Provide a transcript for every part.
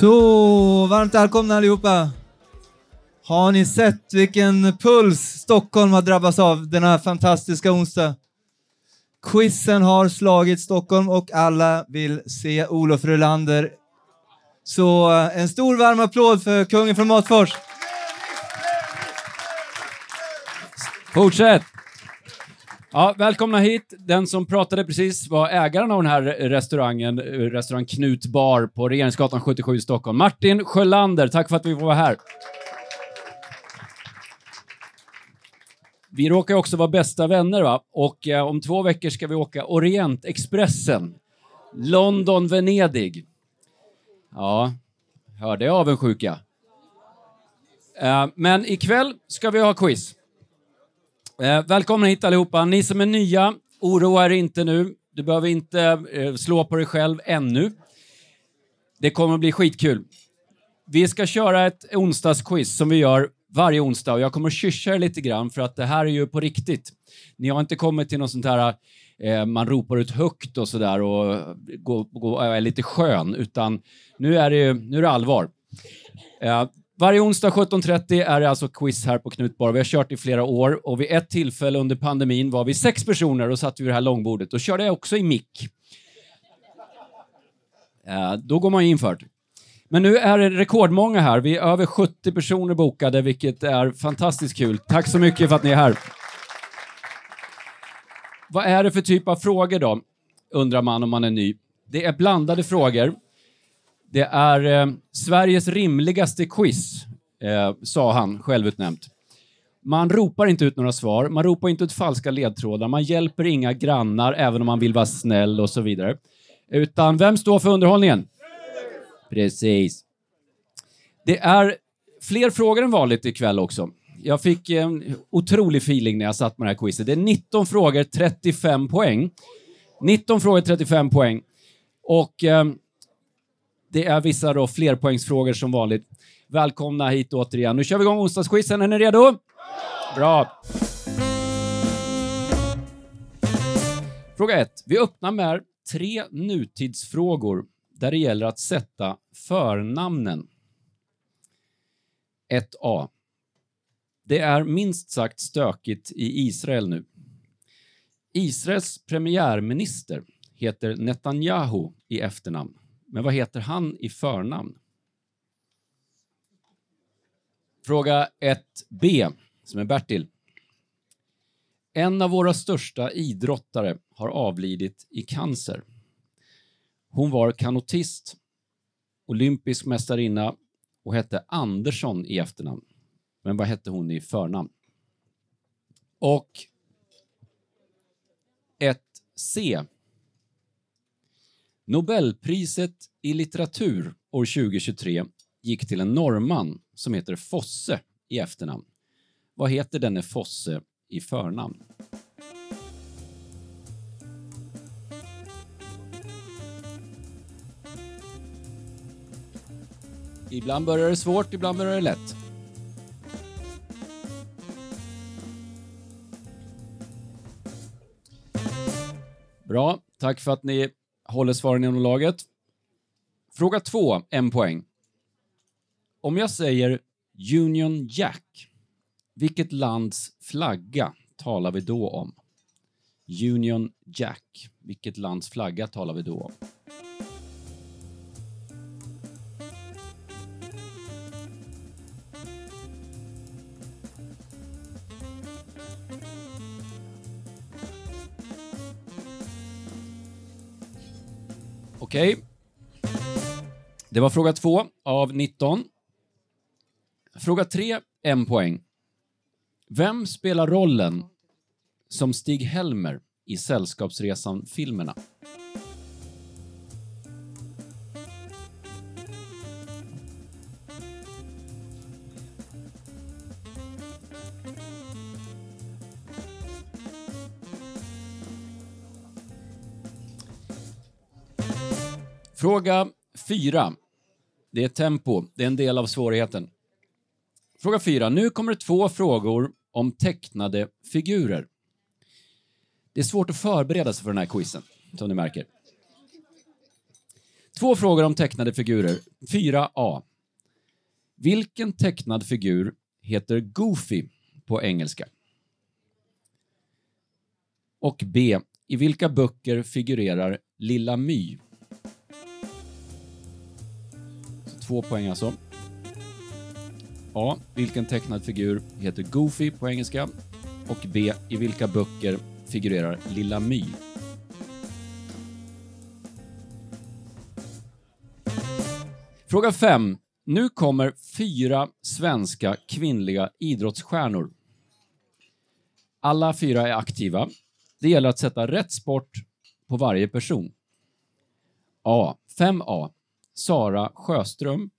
Så, varmt välkomna allihopa. Har ni sett vilken puls Stockholm har drabbats av denna fantastiska onsdag? Quizen har slagit Stockholm och alla vill se Olof Rulander. Så eh, en stor varm applåd för kungen från Matfors. Fortsätt! Ja, välkomna hit. Den som pratade precis var ägaren av den här restaurangen, restaurang Knut Bar på Regeringsgatan 77 i Stockholm. Martin Sjölander, tack för att vi får vara här. Vi råkar också vara bästa vänner va? och eh, om två veckor ska vi åka Orientexpressen. London-Venedig. Ja, hörde jag avundsjuka. Eh, men ikväll ska vi ha quiz. Eh, välkomna hit allihopa. Ni som är nya, oroa er inte nu. Du behöver inte eh, slå på dig själv ännu. Det kommer att bli skitkul. Vi ska köra ett onsdagsquiz som vi gör varje onsdag och jag kommer att kyscha er lite grann för att det här är ju på riktigt. Ni har inte kommit till något sånt här eh, man ropar ut högt och sådär och går, går, är lite skön, utan nu är det, nu är det allvar. Eh, varje onsdag 17.30 är det alltså quiz här på Knutbar. Vi har kört i flera år och vid ett tillfälle under pandemin var vi sex personer och satt vid det här långbordet. Då körde jag också i mick. Då går man ju infört. Men nu är det rekordmånga här. Vi är över 70 personer bokade, vilket är fantastiskt kul. Tack så mycket för att ni är här. Vad är det för typ av frågor då? Undrar man om man är ny. Det är blandade frågor. Det är eh, Sveriges rimligaste quiz, eh, sa han självutnämnt. Man ropar inte ut några svar, man ropar inte ut falska ledtrådar, man hjälper inga grannar även om man vill vara snäll och så vidare. Utan vem står för underhållningen? Precis. Det är fler frågor än vanligt ikväll också. Jag fick en otrolig feeling när jag satt med det här quizet. Det är 19 frågor, 35 poäng. 19 frågor, 35 poäng. Och eh, det är vissa då flerpoängsfrågor som vanligt. Välkomna hit återigen. Nu kör vi igång onsdagsquizen. Är ni redo? Bra. Fråga 1. Vi öppnar med tre nutidsfrågor där det gäller att sätta förnamnen. 1A. Det är minst sagt stökigt i Israel nu. Israels premiärminister heter Netanyahu i efternamn. Men vad heter han i förnamn? Fråga 1b, som är Bertil. En av våra största idrottare har avlidit i cancer. Hon var kanotist, olympisk mästarinna och hette Andersson i efternamn. Men vad hette hon i förnamn? Och 1C. Nobelpriset i litteratur år 2023 gick till en norrman som heter Fosse i efternamn. Vad heter denne Fosse i förnamn? Ibland börjar det svårt, ibland börjar det lätt. Bra, tack för att ni håller svaren inom laget. Fråga två, en poäng. Om jag säger Union Jack, vilket lands flagga talar vi då om? Union Jack, vilket lands flagga talar vi då om? Okej. Okay. Det var fråga två av 19. Fråga tre, en poäng. Vem spelar rollen som Stig-Helmer i Sällskapsresan-filmerna? Fråga 4. Det är tempo. Det är en del av svårigheten. Fråga 4. Nu kommer det två frågor om tecknade figurer. Det är svårt att förbereda sig för den här quizen, som ni märker. Två frågor om tecknade figurer. 4A. Vilken tecknad figur heter Goofy på engelska? Och B. I vilka böcker figurerar Lilla My? Två poäng alltså. A. Vilken tecknad figur heter Goofy på engelska? Och B. I vilka böcker figurerar Lilla My? Fråga 5. Nu kommer fyra svenska kvinnliga idrottsstjärnor. Alla fyra är aktiva. Det gäller att sätta rätt sport på varje person. A. 5A. Sara Sjöström.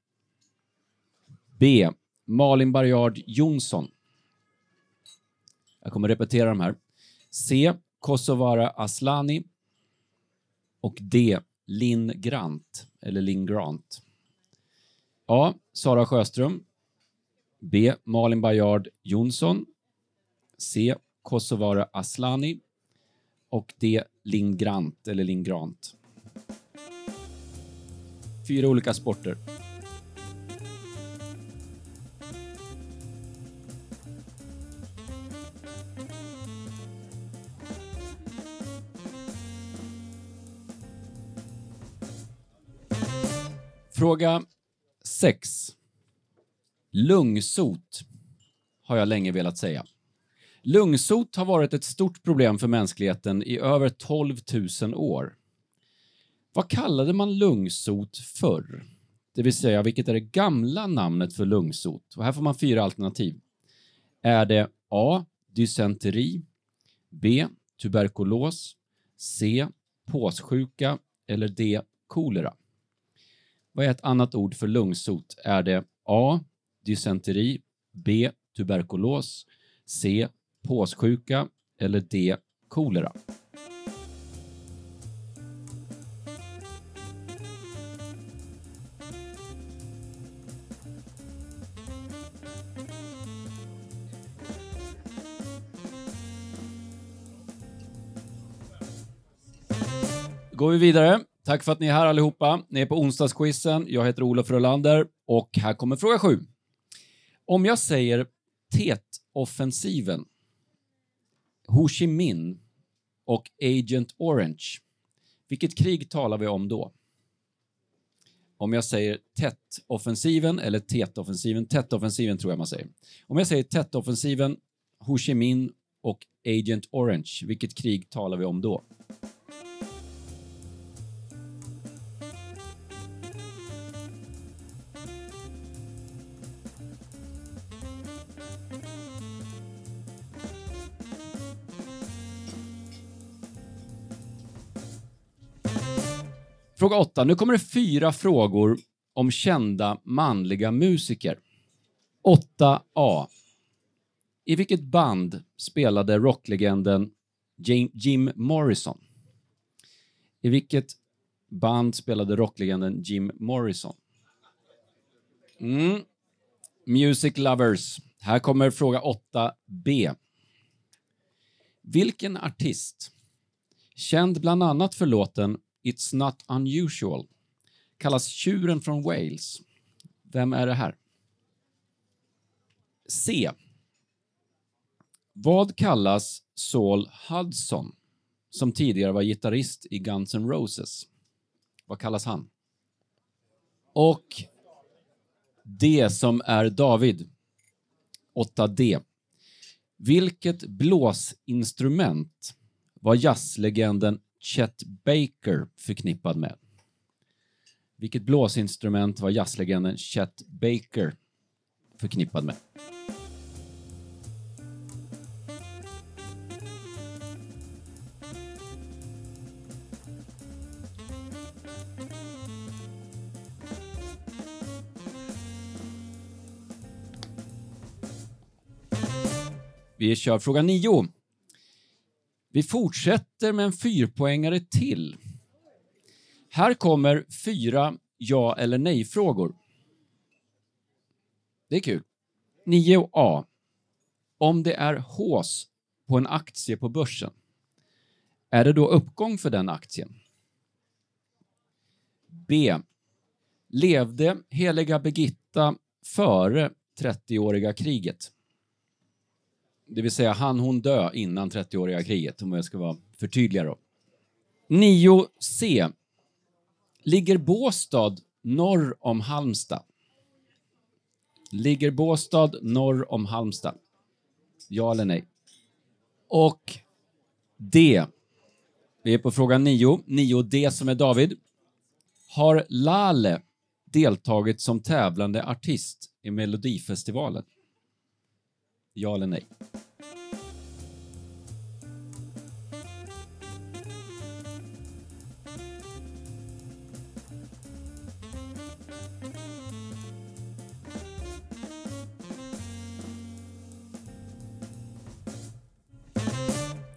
B. Malin Barjard Jonsson. Jag kommer repetera de här. C. Kosovare Aslani. Och D. Linn Grant, eller Linn Grant. A. Sara Sjöström. B. Malin Bajard Jonsson. C. Kosovare Aslani. Och D. Linn Grant, eller Linn Grant. Fyra olika sporter. Fråga 6. Lungsot har jag länge velat säga. Lungsot har varit ett stort problem för mänskligheten i över 12 000 år. Vad kallade man lungsot förr? Det vill säga, vilket är det gamla namnet för lungsot? Och här får man fyra alternativ. Är det A. Dysenteri B. Tuberkulos C. Påssjuka eller D. Kolera? Vad är ett annat ord för lungsot? Är det A. Dysenteri B. Tuberkulos C. Påssjuka eller D. Kolera? Går vi vidare. Tack för att ni är här allihopa. Ni är på onsdagsquizen. Jag heter Olof Frölander och här kommer fråga sju. Om jag säger Tet-offensiven, Ho Chi Minh och Agent Orange, vilket krig talar vi om då? Om jag säger Tet-offensiven eller Tet-offensiven, Tet-offensiven tror jag man säger. Om jag säger Tet-offensiven, Ho Chi Minh och Agent Orange, vilket krig talar vi om då? Fråga 8. Nu kommer det fyra frågor om kända manliga musiker. 8A. I vilket band spelade rocklegenden Jim Morrison? I vilket band spelade rocklegenden Jim Morrison? Mm. Music Lovers. Här kommer fråga 8B. Vilken artist, känd bland annat för låten It's not unusual kallas tjuren från Wales. Vem är det här? C. Vad kallas Saul Hudson, som tidigare var gitarrist i Guns N' Roses? Vad kallas han? Och D som är David. 8D. Vilket blåsinstrument var jazzlegenden Chet Baker förknippad med? Vilket blåsinstrument var jazzlegenden Chet Baker förknippad med? Vi kör fråga 9. Vi fortsätter med en fyrpoängare till. Här kommer fyra ja eller nej-frågor. Det är kul. 9A. Om det är hås på en aktie på börsen, är det då uppgång för den aktien? B. Levde heliga Birgitta före 30-åriga kriget? Det vill säga, han hon dö innan 30-åriga kriget, om jag ska vara förtydliga då. 9C. Ligger Båstad norr om Halmstad? Ligger Båstad norr om Halmstad? Ja eller nej? Och D. Vi är på fråga 9. 9D som är David. Har Lale deltagit som tävlande artist i Melodifestivalen? Ja eller nej?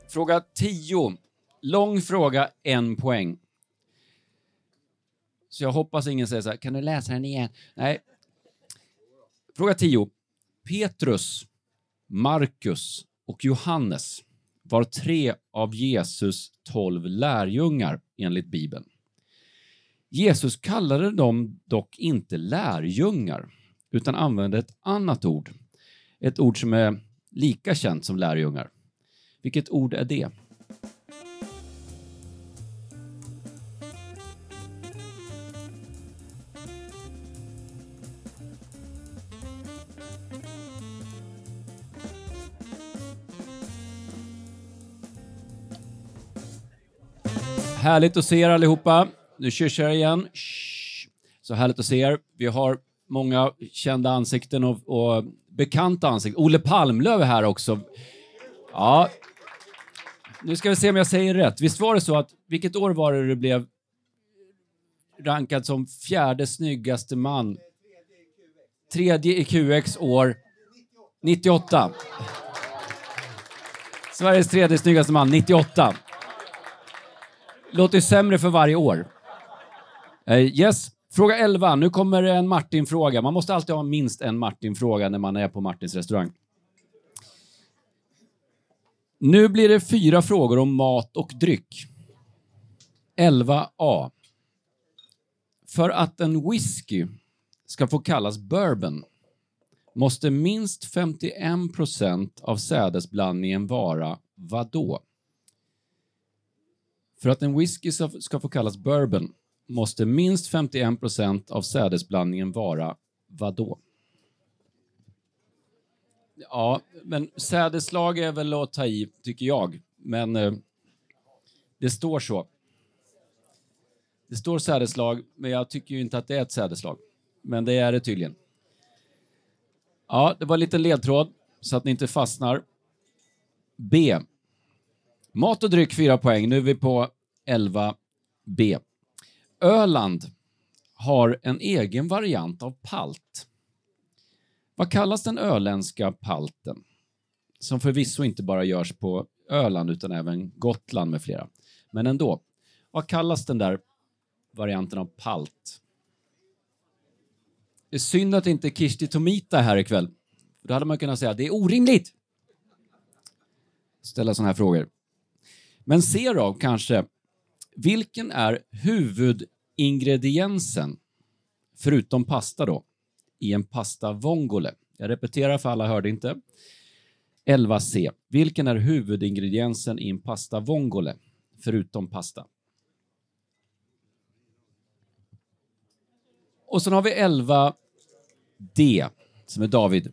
Fråga 10. Lång fråga, en poäng. Så jag hoppas ingen säger så här, kan du läsa den igen? Nej. Fråga 10. Petrus, Markus och Johannes var tre av Jesus tolv lärjungar enligt Bibeln. Jesus kallade dem dock inte lärjungar utan använde ett annat ord. Ett ord som är lika känt som lärjungar. Vilket ord är det? Härligt att se er allihopa. Nu kör jag igen. Shh. Så härligt att se er. Vi har många kända ansikten och, och bekanta ansikten. Olle Palmlöv är här också. Ja. Nu ska vi se om jag säger rätt. Visst var det så att, vilket år var det du blev rankad som fjärde snyggaste man? Tredje i QX år 98. Sveriges tredje snyggaste man, 98. Låter sämre för varje år. Uh, yes, fråga 11. Nu kommer en Martin-fråga. Man måste alltid ha minst en Martin-fråga när man är på Martins restaurang. Nu blir det fyra frågor om mat och dryck. 11a. För att en whisky ska få kallas bourbon måste minst 51 procent av sädesblandningen vara vadå? För att en whisky ska få kallas bourbon måste minst 51 procent av sädesblandningen vara vadå? Ja, men sädeslag är väl att ta i, tycker jag. Men eh, det står så. Det står sädeslag, men jag tycker ju inte att det är ett sädeslag. Men det är det tydligen. Ja, det var en liten ledtråd så att ni inte fastnar. B. Mat och dryck 4 poäng. Nu är vi på 11b. Öland har en egen variant av palt. Vad kallas den öländska palten? Som förvisso inte bara görs på Öland utan även Gotland med flera. Men ändå. Vad kallas den där varianten av palt? Det är synd att inte Kirsti Tomita är här ikväll. Då hade man kunnat säga att det är orimligt. Ställa sådana här frågor. Men se då kanske, vilken är huvudingrediensen, förutom pasta då, i en pasta vongole? Jag repeterar för alla hörde inte. 11C. Vilken är huvudingrediensen i en pasta vongole, förutom pasta? Och sen har vi 11D, som är David.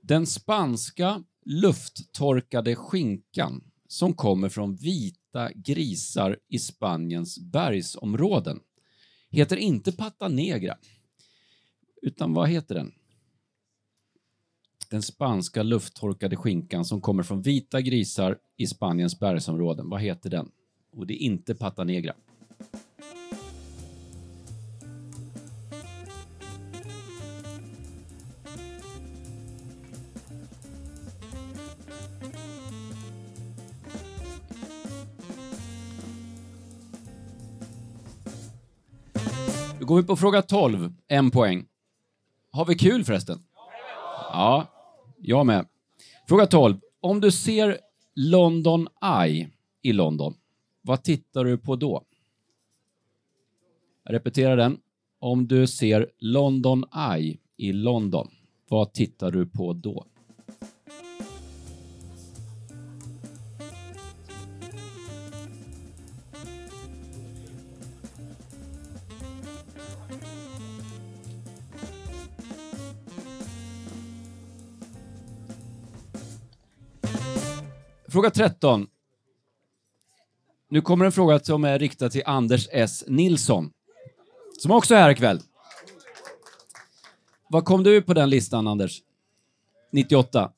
Den spanska lufttorkade skinkan som kommer från vita grisar i Spaniens bergsområden heter inte pata negra. Utan vad heter den? Den spanska lufttorkade skinkan som kommer från vita grisar i Spaniens bergsområden. Vad heter den? Och det är inte pata negra. Går vi på fråga 12, en poäng. Har vi kul förresten? Ja, jag med. Fråga 12. Om du ser London Eye i London, vad tittar du på då? Jag repeterar den. Om du ser London Eye i London, vad tittar du på då? Fråga 13. Nu kommer en fråga som är riktad till Anders S. Nilsson, som också är här ikväll. Vad kom du på den listan, Anders? 98?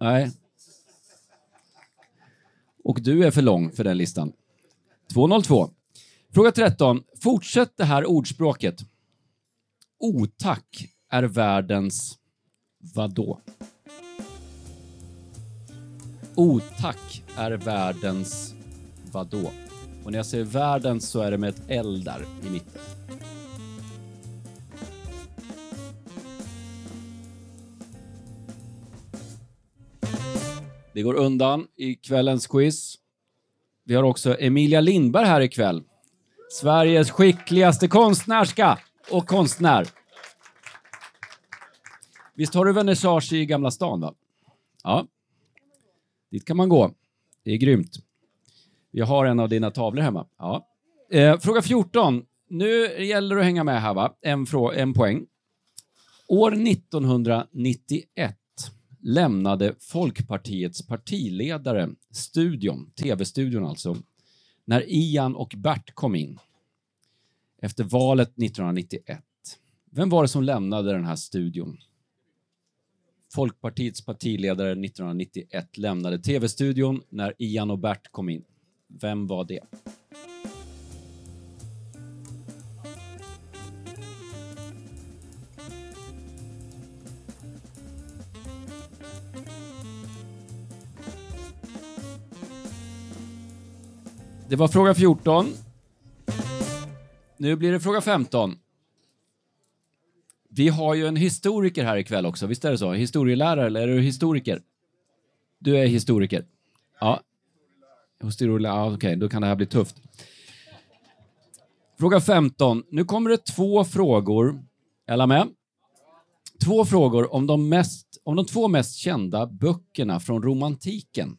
Nej. Och du är för lång för den listan. 202. Fråga 13. Fortsätt det här ordspråket. Otack är världens vadå? Otack är världens vadå? Och när jag säger världens så är det med ett L där i mitten. Det går undan i kvällens quiz. Vi har också Emilia Lindberg här ikväll. Sveriges skickligaste konstnärska och konstnär. Visst har du vernissage i Gamla stan? va? Ja. Dit kan man gå. Det är grymt. Jag har en av dina tavlor hemma. Ja. Eh, fråga 14. Nu gäller det att hänga med här, va? En, en poäng. År 1991 lämnade Folkpartiets partiledare studion, tv-studion alltså, när Ian och Bert kom in efter valet 1991. Vem var det som lämnade den här studion? Folkpartiets partiledare 1991 lämnade tv-studion när Ian och Bert kom in. Vem var det? Det var fråga 14. Nu blir det fråga 15. Vi har ju en historiker här ikväll också, visst är det så? Historielärare, eller är du historiker? Du är historiker? Ja. Historielärare, ja, okej, okay, då kan det här bli tufft. Fråga 15. Nu kommer det två frågor. Alla med? Två frågor om de, mest, om de två mest kända böckerna från romantiken.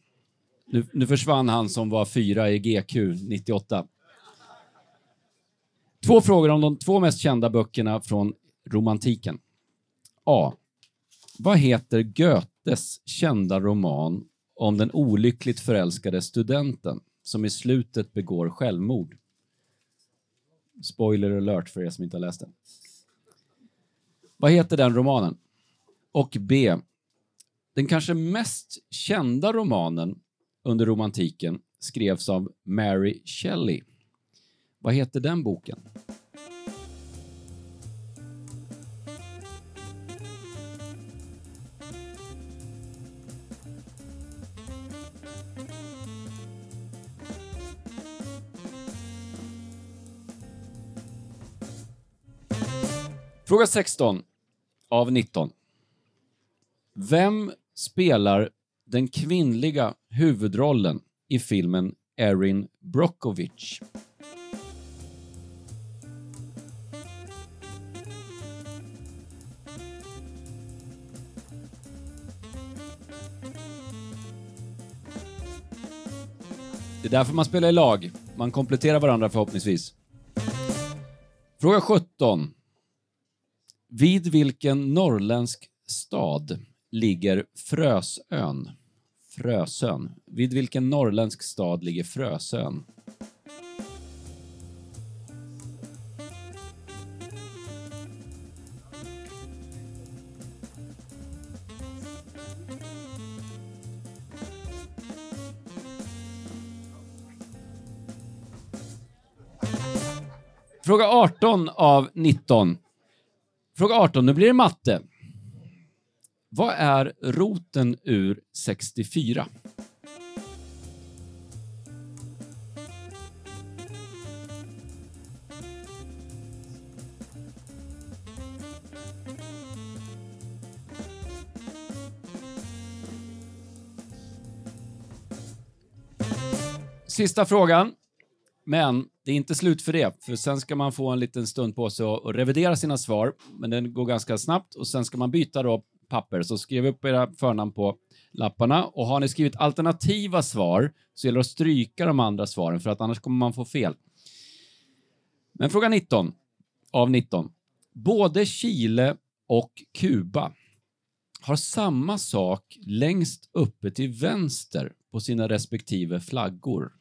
Nu, nu försvann han som var fyra i GQ 98. Två frågor om de två mest kända böckerna från romantiken. A. Vad heter Goethes kända roman om den olyckligt förälskade studenten som i slutet begår självmord? Spoiler alert för er som inte har läst den. Vad heter den romanen? Och B. Den kanske mest kända romanen under romantiken skrevs av Mary Shelley. Vad heter den boken? Fråga 16 av 19. Vem spelar den kvinnliga huvudrollen i filmen Erin Brockovich? Det är därför man spelar i lag. Man kompletterar varandra förhoppningsvis. Fråga 17. Vid vilken norrländsk stad ligger Frösön? Frösön. Vid vilken norrländsk stad ligger Frösön? Fråga 18 av 19. Fråga 18, nu blir det matte. Vad är roten ur 64? Sista frågan. Men det är inte slut för det, för sen ska man få en liten stund på sig att revidera sina svar, men den går ganska snabbt och sen ska man byta då papper. Så skriv upp era förnamn på lapparna och har ni skrivit alternativa svar så gäller det att stryka de andra svaren för att annars kommer man få fel. Men fråga 19 av 19. Både Chile och Kuba har samma sak längst uppe till vänster på sina respektive flaggor.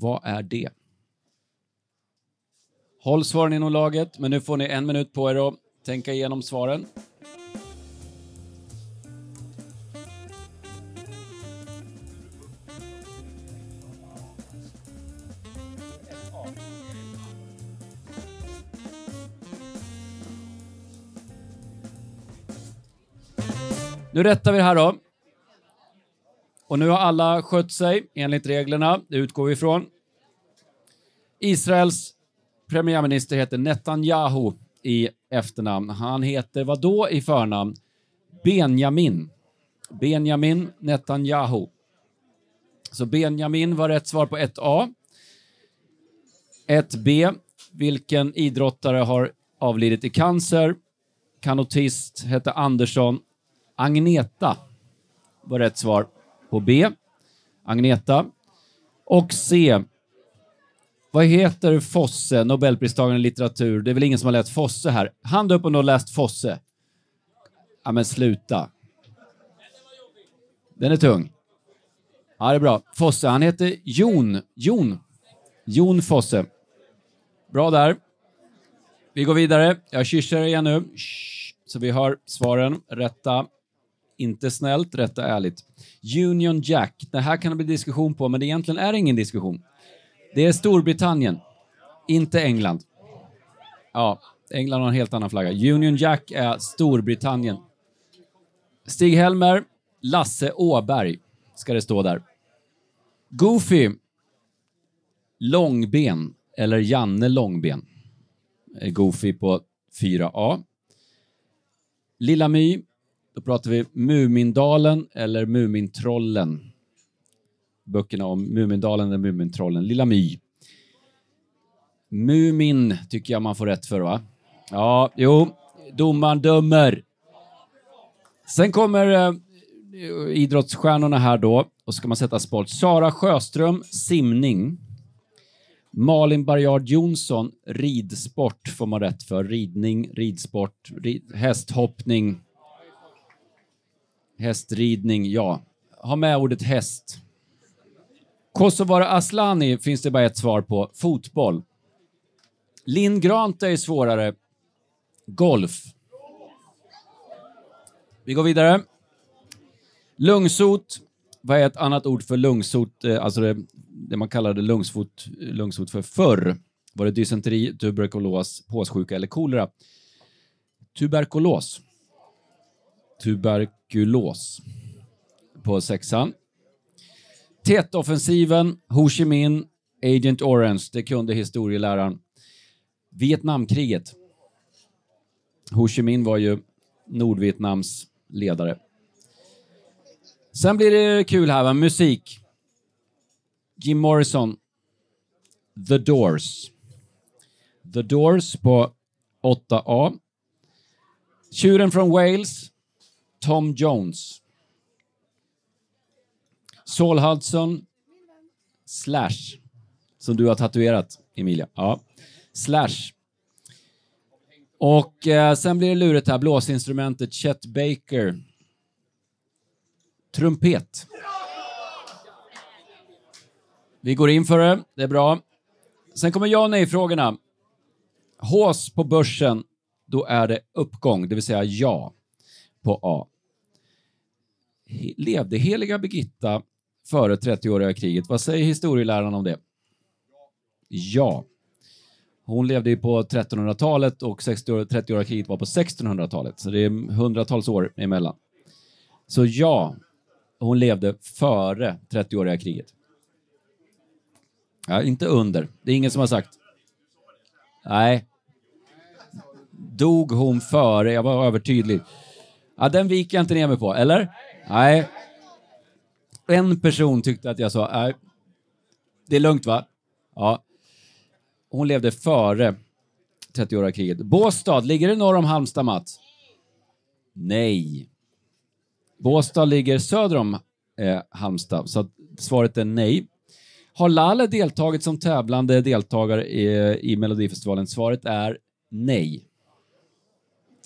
Vad är det? Håll svaren inom laget, men nu får ni en minut på er att tänka igenom svaren. Nu rättar vi det här då. Och nu har alla skött sig enligt reglerna, det utgår vi ifrån. Israels premiärminister heter Netanyahu i efternamn. Han heter vad då i förnamn? Benjamin. Benjamin Netanyahu. Så Benjamin var rätt svar på 1A. 1B. Vilken idrottare har avlidit i cancer? Kanotist hette Andersson. Agneta var rätt svar på B. Agneta. Och C. Vad heter Fosse, Nobelpristagaren i litteratur? Det är väl ingen som har läst Fosse här? Hand upp om du har läst Fosse. Ja, men sluta. Den är tung. Ja, det är bra. Fosse, han heter Jon. Jon. Jon Fosse. Bra där. Vi går vidare. Jag kysser igen nu. Så vi har svaren. Rätta inte snällt, rätt och ärligt. Union Jack. Det här kan det bli diskussion på, men det egentligen är ingen diskussion. Det är Storbritannien, inte England. Ja, England har en helt annan flagga. Union Jack är Storbritannien. Stig-Helmer, Lasse Åberg, ska det stå där. Goofy, Långben, eller Janne Långben. Eh, Goofy på 4A. Lilla My, då pratar vi Mumindalen eller Mumintrollen. Böckerna om Mumindalen eller Mumintrollen. Lilla My. Mumin tycker jag man får rätt för, va? Ja, jo, domaren dömer. Sen kommer eh, idrottsstjärnorna här då och ska man sätta sport. Sara Sjöström, simning. Malin Barjard Jonsson, ridsport får man rätt för. Ridning, ridsport, rid, hästhoppning. Hästridning, ja. Ha med ordet häst. Kosovare Aslani finns det bara ett svar på. Fotboll. Linn Grant är svårare. Golf. Vi går vidare. Lungsot. Vad är ett annat ord för lungsot? Eh, alltså det, det man kallade lungsot, lungsot för förr. Var det dysenteri, tuberkulos, påssjuka eller kolera? Tuberkulos. Tuberkulos. På sexan. Tet-offensiven, Ho Chi Minh, Agent Orange, det kunde historieläraren. Vietnamkriget. Ho Chi Minh var ju Nordvietnams ledare. Sen blir det kul här, va? musik. Jim Morrison. The Doors. The Doors på 8A. Tjuren från Wales. Tom Jones. Saul Hudson. Slash. Som du har tatuerat, Emilia. Ja. Slash. Och eh, sen blir det lurigt här. Blåsinstrumentet Chet Baker. Trumpet. Vi går in för det. Det är bra. Sen kommer ja och nej-frågorna. Hås på börsen, då är det uppgång, det vill säga ja på A. Levde heliga Birgitta före 30-åriga kriget? Vad säger historieläraren om det? Ja. Hon levde ju på 1300-talet och 30-åriga kriget var på 1600-talet, så det är hundratals år emellan. Så ja, hon levde före 30-åriga kriget. Ja, inte under. Det är ingen som har sagt. Nej. Dog hon före? Jag var övertydlig. Ja, den viker jag inte ner mig på, eller? Nej. En person tyckte att jag sa, nej, det är lugnt va? Ja. Hon levde före 30-åriga kriget. Båstad, ligger det norr om Halmstad, Mats? Nej. Båstad ligger söder om eh, Halmstad, så svaret är nej. Har Lalle deltagit som tävlande deltagare i, i Melodifestivalen? Svaret är nej.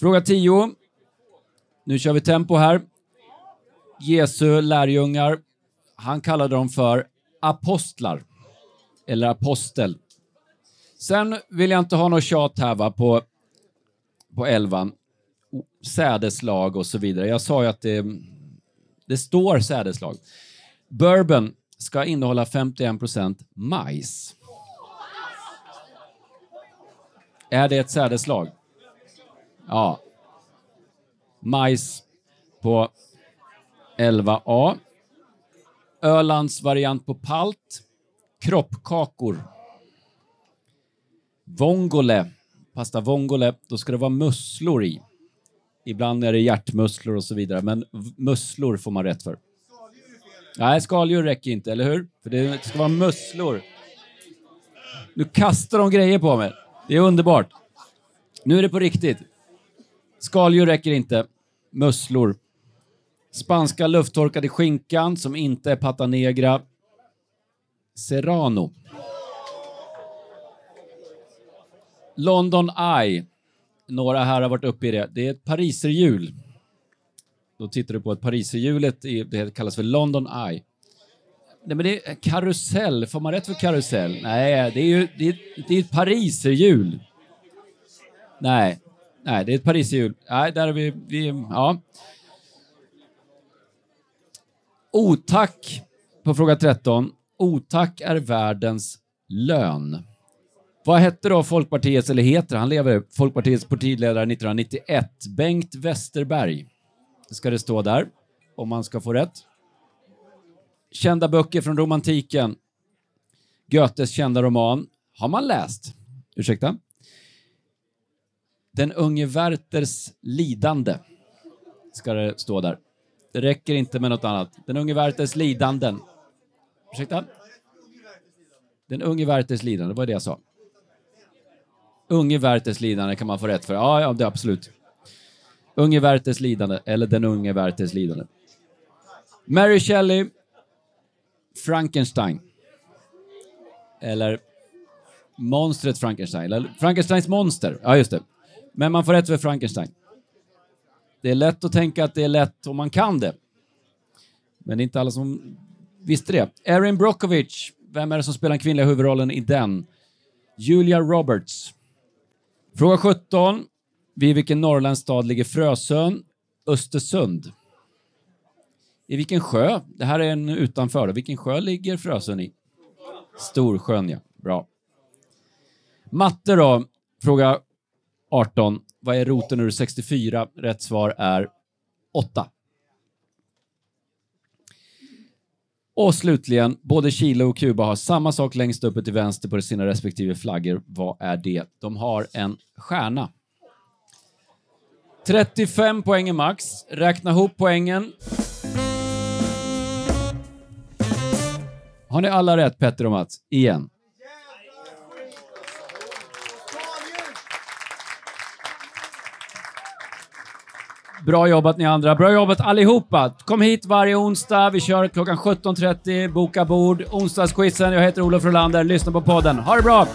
Fråga 10. Nu kör vi tempo här. Jesu lärjungar, han kallade dem för apostlar. Eller apostel. Sen vill jag inte ha något tjat här va, på, på elvan. Sädeslag och så vidare. Jag sa ju att det, det står sädeslag. Bourbon ska innehålla 51% majs. Är det ett sädeslag? Ja. Majs på 11A. Ölands variant på palt. Kroppkakor. Vongole. Pasta vongole, då ska det vara musslor i. Ibland är det hjärtmusslor och så vidare, men musslor får man rätt för. Nej, skaldjur räcker inte, eller hur? För det ska vara musslor. Nu kastar de grejer på mig. Det är underbart. Nu är det på riktigt. Skaldjur räcker inte. Musslor. Spanska lufttorkade skinkan som inte är pata negra. Serrano. London Eye. Några här har varit uppe i det. Det är ett pariserhjul. Då tittar du på ett pariserhjulet, det kallas för London Eye. Nej, men det är karusell. Får man rätt för karusell? Nej, det är ju det är, det är ett pariserhjul. Nej, nej, det är ett pariserhjul. Nej, där är vi, vi ja. Otack på fråga 13. Otack är världens lön. Vad hette då Folkpartiets, eller heter han lever, Folkpartiets partiledare 1991? Bengt Westerberg. Ska det stå där, om man ska få rätt. Kända böcker från romantiken. Goethes kända roman. Har man läst? Ursäkta? Den unge Werthers lidande. Ska det stå där. Det räcker inte med något annat. Den unge Werthers lidanden. Ursäkta? Den unge Werthers lidande, det var det jag sa. Unge Werthers lidande kan man få rätt för. Ja, ja, det är absolut. Unge Werthers lidande, eller Den unge Werthers lidande. Mary Shelley, Frankenstein. Eller monstret Frankenstein, eller Frankensteins monster. Ja, just det. Men man får rätt för Frankenstein. Det är lätt att tänka att det är lätt om man kan det. Men det är inte alla som visste det. Erin Brockovich, vem är det som spelar den kvinnliga huvudrollen i den? Julia Roberts. Fråga 17. Vid vilken norrländsk stad ligger Frösön? Östersund. I vilken sjö? Det här är en utanför. Vilken sjö ligger Frösön i? Storsjön, ja. Bra. Matte då? Fråga 18. Vad är roten ur 64? Rätt svar är 8. Och slutligen, både Chile och Kuba har samma sak längst uppe till vänster på sina respektive flaggor. Vad är det? De har en stjärna. 35 poäng är max. Räkna ihop poängen. Har ni alla rätt, Petter och Mats? Igen. Bra jobbat ni andra. Bra jobbat allihopa. Kom hit varje onsdag. Vi kör klockan 17.30. Boka bord. Onsdagsquizen. Jag heter Olof Rolander. Lyssna på podden. Ha det bra!